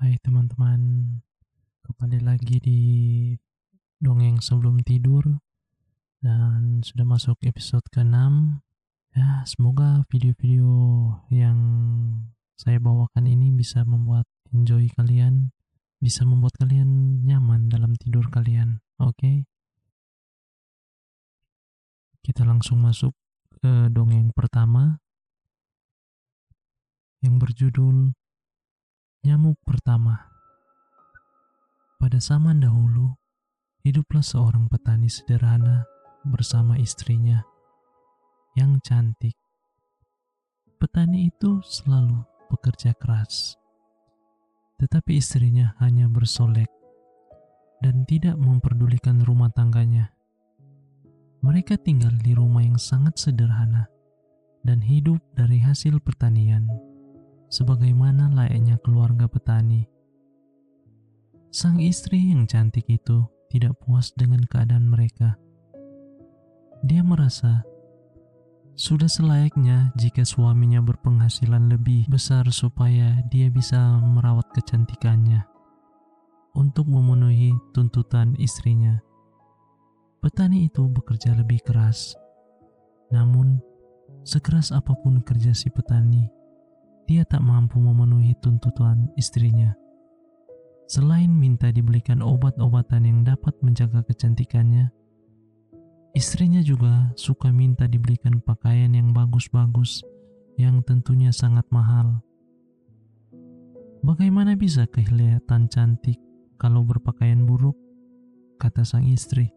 Hai teman-teman, kembali lagi di Dongeng Sebelum Tidur dan sudah masuk episode ke-6. Ya, semoga video-video yang saya bawakan ini bisa membuat enjoy kalian, bisa membuat kalian nyaman dalam tidur kalian. Oke. Kita langsung masuk ke dongeng pertama yang berjudul Nyamuk pertama. Pada zaman dahulu, hiduplah seorang petani sederhana bersama istrinya yang cantik. Petani itu selalu bekerja keras, tetapi istrinya hanya bersolek dan tidak memperdulikan rumah tangganya. Mereka tinggal di rumah yang sangat sederhana dan hidup dari hasil pertanian sebagaimana layaknya keluarga petani. Sang istri yang cantik itu tidak puas dengan keadaan mereka. Dia merasa sudah selayaknya jika suaminya berpenghasilan lebih besar supaya dia bisa merawat kecantikannya untuk memenuhi tuntutan istrinya. Petani itu bekerja lebih keras, namun sekeras apa pun kerja si petani, dia tak mampu memenuhi tuntutan istrinya. Selain minta dibelikan obat-obatan yang dapat menjaga kecantikannya, istrinya juga suka minta dibelikan pakaian yang bagus-bagus yang tentunya sangat mahal. Bagaimana bisa kelihatan cantik kalau berpakaian buruk? kata sang istri.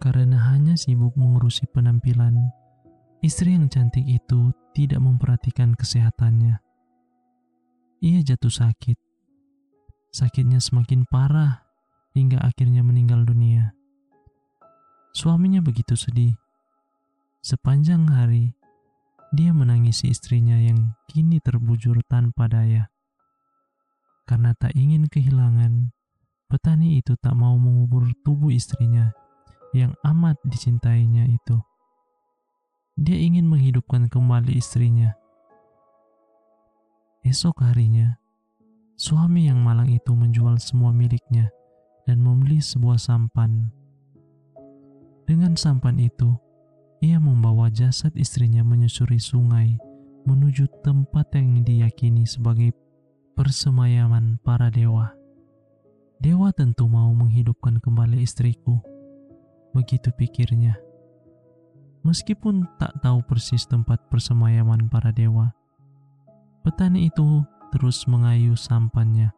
Karena hanya sibuk mengurusi penampilan, istri yang cantik itu tidak memperhatikan kesehatannya. Ia jatuh sakit. Sakitnya semakin parah hingga akhirnya meninggal dunia. Suaminya begitu sedih. Sepanjang hari, dia menangisi istrinya yang kini terbujur tanpa daya. Karena tak ingin kehilangan, petani itu tak mau mengubur tubuh istrinya yang amat dicintainya itu. Dia ingin menghidupkan kembali istrinya. Esok harinya, suami yang malang itu menjual semua miliknya dan membeli sebuah sampan. Dengan sampan itu, ia membawa jasad istrinya menyusuri sungai menuju tempat yang diyakini sebagai persemayaman para dewa. Dewa tentu mau menghidupkan kembali istriku. Begitu pikirnya. Meskipun tak tahu persis tempat persemayaman para dewa, petani itu terus mengayu sampannya.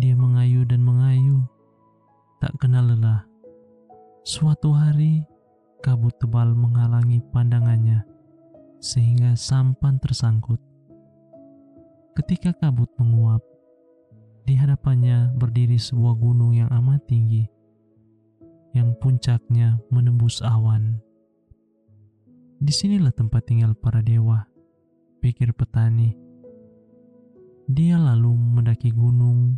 Dia mengayu dan mengayu, tak kenal lelah. Suatu hari, kabut tebal menghalangi pandangannya, sehingga sampan tersangkut. Ketika kabut menguap, di hadapannya berdiri sebuah gunung yang amat tinggi, yang puncaknya menembus awan. Di sinilah tempat tinggal para dewa, pikir petani. Dia lalu mendaki gunung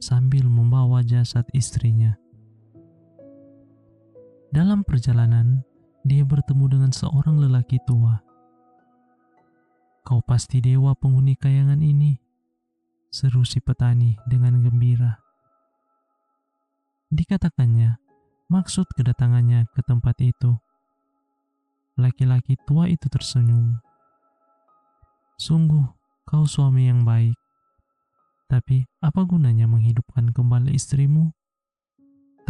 sambil membawa jasad istrinya. Dalam perjalanan, dia bertemu dengan seorang lelaki tua. Kau pasti dewa penghuni kayangan ini, seru si petani dengan gembira. Dikatakannya, maksud kedatangannya ke tempat itu Laki-laki tua itu tersenyum. Sungguh, kau suami yang baik. Tapi apa gunanya menghidupkan kembali istrimu?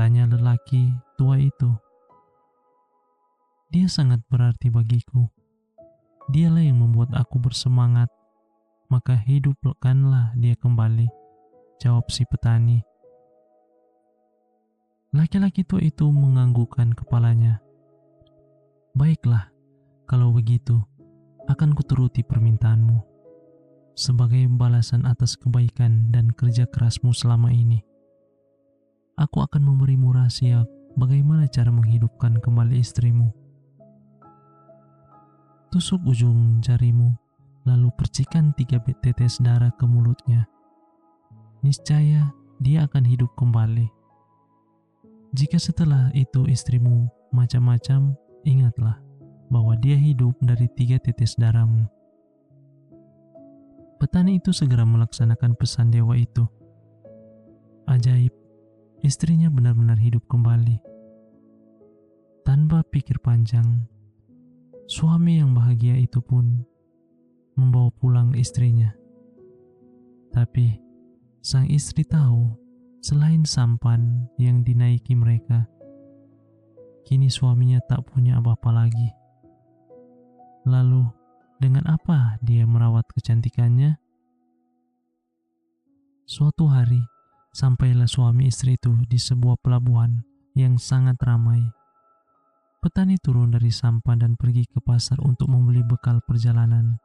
Tanya lelaki tua itu. Dia sangat berarti bagiku. Dialah yang membuat aku bersemangat. Maka hidupkanlah dia kembali. Jawab si petani. Laki-laki tua itu menganggukkan kepalanya. Baiklah, kalau begitu, akan kuturuti permintaanmu sebagai balasan atas kebaikan dan kerja kerasmu selama ini. Aku akan memberimu rahasia bagaimana cara menghidupkan kembali istrimu. Tusuk ujung jarimu, lalu percikan tiga tetes darah ke mulutnya. Niscaya dia akan hidup kembali. Jika setelah itu istrimu macam-macam Ingatlah bahwa dia hidup dari tiga tetes darahmu. Petani itu segera melaksanakan pesan dewa itu. Ajaib, istrinya benar-benar hidup kembali. Tanpa pikir panjang, suami yang bahagia itu pun membawa pulang istrinya. Tapi sang istri tahu, selain sampan yang dinaiki mereka, kini suaminya tak punya apa-apa lagi. Lalu, dengan apa dia merawat kecantikannya? Suatu hari, sampailah suami istri itu di sebuah pelabuhan yang sangat ramai. Petani turun dari sampan dan pergi ke pasar untuk membeli bekal perjalanan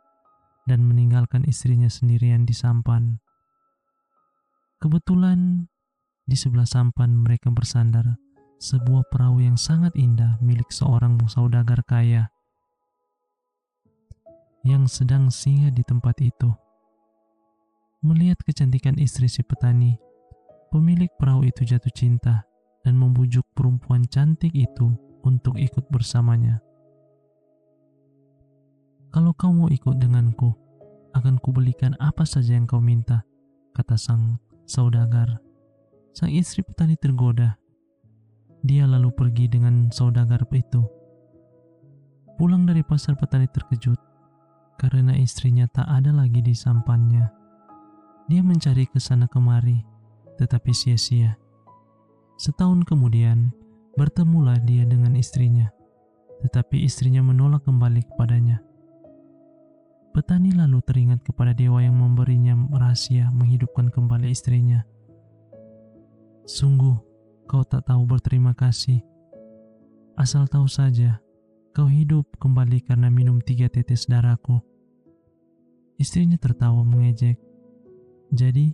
dan meninggalkan istrinya sendirian di sampan. Kebetulan di sebelah sampan mereka bersandar sebuah perahu yang sangat indah milik seorang saudagar kaya yang sedang singgah di tempat itu. Melihat kecantikan istri si petani, pemilik perahu itu jatuh cinta dan membujuk perempuan cantik itu untuk ikut bersamanya. Kalau kau mau ikut denganku, akan kubelikan apa saja yang kau minta, kata sang saudagar. Sang istri petani tergoda. Dia lalu pergi dengan saudagar itu. Pulang dari pasar petani terkejut karena istrinya tak ada lagi di sampannya. Dia mencari ke sana kemari, tetapi sia-sia. Setahun kemudian, bertemulah dia dengan istrinya, tetapi istrinya menolak kembali kepadanya. Petani lalu teringat kepada dewa yang memberinya rahasia menghidupkan kembali istrinya. Sungguh, kau tak tahu berterima kasih. Asal tahu saja, Kau hidup kembali karena minum tiga tetes darahku. Istrinya tertawa mengejek. Jadi,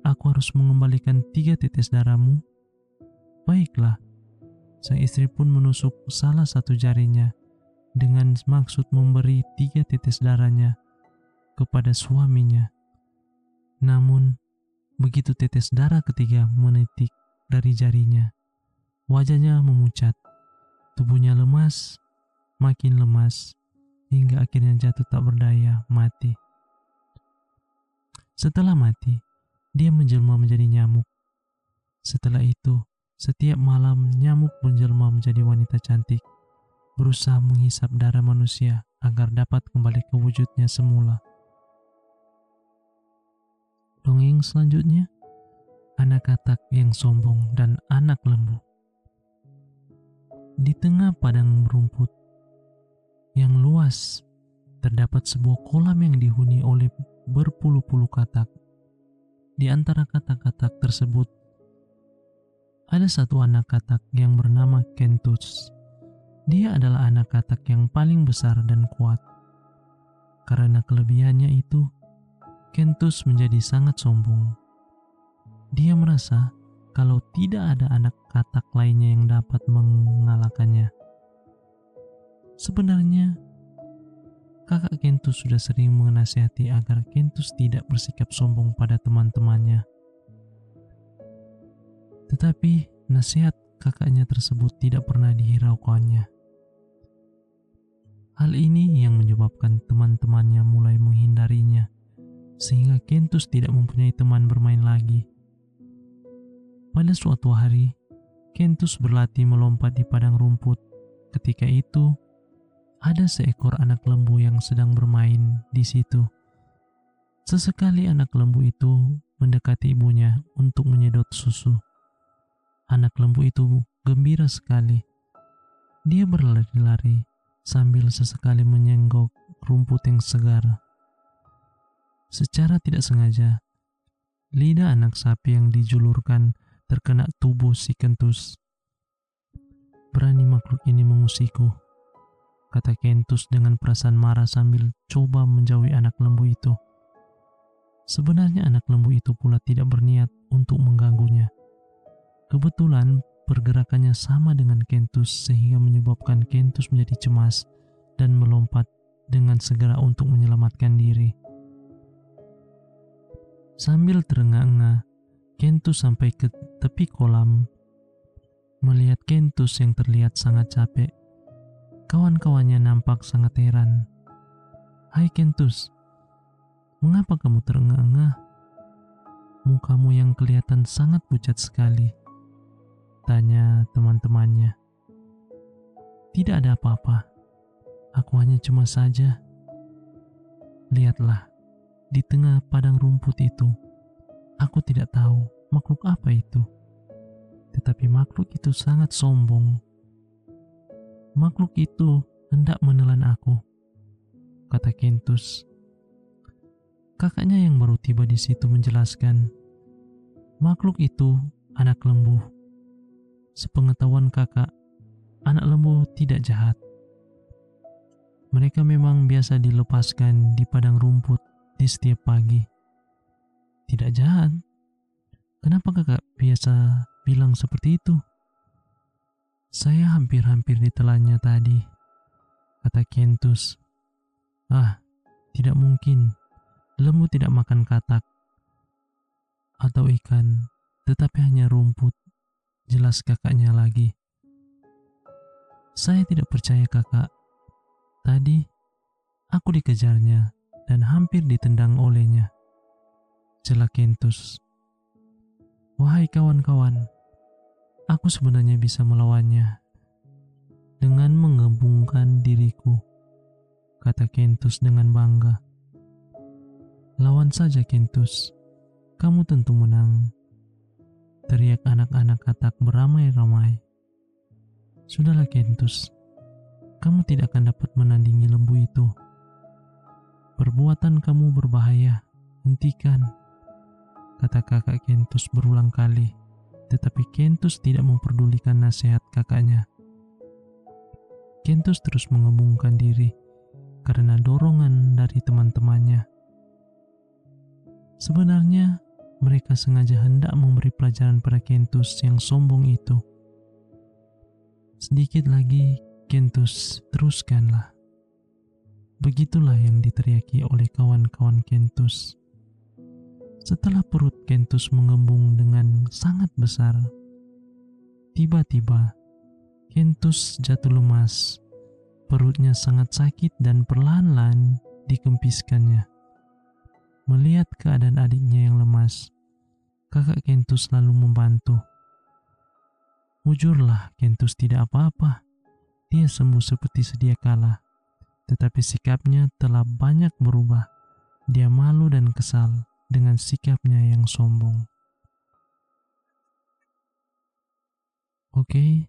aku harus mengembalikan tiga tetes darahmu? Baiklah. Sang istri pun menusuk salah satu jarinya dengan maksud memberi tiga tetes darahnya kepada suaminya. Namun, begitu tetes darah ketiga menitik dari jarinya, wajahnya memucat, tubuhnya lemas, makin lemas hingga akhirnya jatuh tak berdaya, mati. Setelah mati, dia menjelma menjadi nyamuk. Setelah itu, setiap malam nyamuk menjelma menjadi wanita cantik, berusaha menghisap darah manusia agar dapat kembali ke wujudnya semula. Dongeng selanjutnya, anak katak yang sombong dan anak lembu. Di tengah padang rumput, yang luas, terdapat sebuah kolam yang dihuni oleh berpuluh-puluh katak. Di antara katak-katak tersebut, ada satu anak katak yang bernama Kentus. Dia adalah anak katak yang paling besar dan kuat. Karena kelebihannya itu, Kentus menjadi sangat sombong. Dia merasa kalau tidak ada anak katak lainnya yang dapat mengalahkannya. Sebenarnya, kakak Kentus sudah sering menasihati agar Kentus tidak bersikap sombong pada teman-temannya. Tetapi nasihat kakaknya tersebut tidak pernah dihiraukannya. Hal ini yang menyebabkan teman-temannya mulai menghindarinya, sehingga Kentus tidak mempunyai teman bermain lagi. Pada suatu hari, Kentus berlatih melompat di padang rumput. Ketika itu, ada seekor anak lembu yang sedang bermain di situ. Sesekali anak lembu itu mendekati ibunya untuk menyedot susu. Anak lembu itu gembira sekali. Dia berlari-lari sambil sesekali menyenggok rumput yang segar. Secara tidak sengaja, lidah anak sapi yang dijulurkan terkena tubuh si kentus. Berani makhluk ini mengusiku kata Kentus dengan perasaan marah sambil coba menjauhi anak lembu itu. Sebenarnya anak lembu itu pula tidak berniat untuk mengganggunya. Kebetulan pergerakannya sama dengan Kentus sehingga menyebabkan Kentus menjadi cemas dan melompat dengan segera untuk menyelamatkan diri. Sambil terengah-engah, Kentus sampai ke tepi kolam. Melihat Kentus yang terlihat sangat capek, Kawan-kawannya nampak sangat heran. Hai Kentus, Mengapa kamu terengah-engah? Mukamu yang kelihatan sangat pucat sekali. Tanya teman-temannya. Tidak ada apa-apa. Aku hanya cuma saja. Lihatlah, di tengah padang rumput itu, aku tidak tahu makhluk apa itu. Tetapi makhluk itu sangat sombong. Makhluk itu hendak menelan aku, kata Kentus. Kakaknya yang baru tiba di situ menjelaskan, makhluk itu anak lembu. Sepengetahuan kakak, anak lembu tidak jahat. Mereka memang biasa dilepaskan di padang rumput di setiap pagi. Tidak jahat. Kenapa kakak biasa bilang seperti itu? Saya hampir-hampir ditelannya tadi, kata Kentus. Ah, tidak mungkin. Lembu tidak makan katak atau ikan, tetapi hanya rumput. Jelas kakaknya lagi. Saya tidak percaya kakak. Tadi, aku dikejarnya dan hampir ditendang olehnya. Celak Kentus. Wahai kawan-kawan, aku sebenarnya bisa melawannya dengan mengembungkan diriku, kata Kentus dengan bangga. Lawan saja Kentus, kamu tentu menang. Teriak anak-anak katak beramai-ramai. Sudahlah Kentus, kamu tidak akan dapat menandingi lembu itu. Perbuatan kamu berbahaya, hentikan, kata kakak Kentus berulang kali tetapi Kentus tidak memperdulikan nasihat kakaknya. Kentus terus mengembungkan diri karena dorongan dari teman-temannya. Sebenarnya, mereka sengaja hendak memberi pelajaran pada Kentus yang sombong itu. Sedikit lagi, Kentus teruskanlah. Begitulah yang diteriaki oleh kawan-kawan Kentus. Setelah perut Kentus mengembung dengan sangat besar, tiba-tiba Kentus jatuh lemas. Perutnya sangat sakit dan perlahan-lahan dikempiskannya. Melihat keadaan adiknya yang lemas, kakak Kentus lalu membantu. Mujurlah, Kentus tidak apa-apa. Dia sembuh seperti sedia kala, tetapi sikapnya telah banyak berubah. Dia malu dan kesal dengan sikapnya yang sombong. Oke,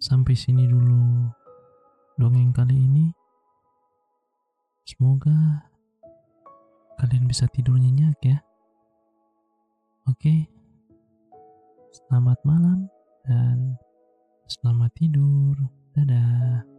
sampai sini dulu dongeng kali ini. Semoga kalian bisa tidur nyenyak ya. Oke, selamat malam dan selamat tidur. Dadah.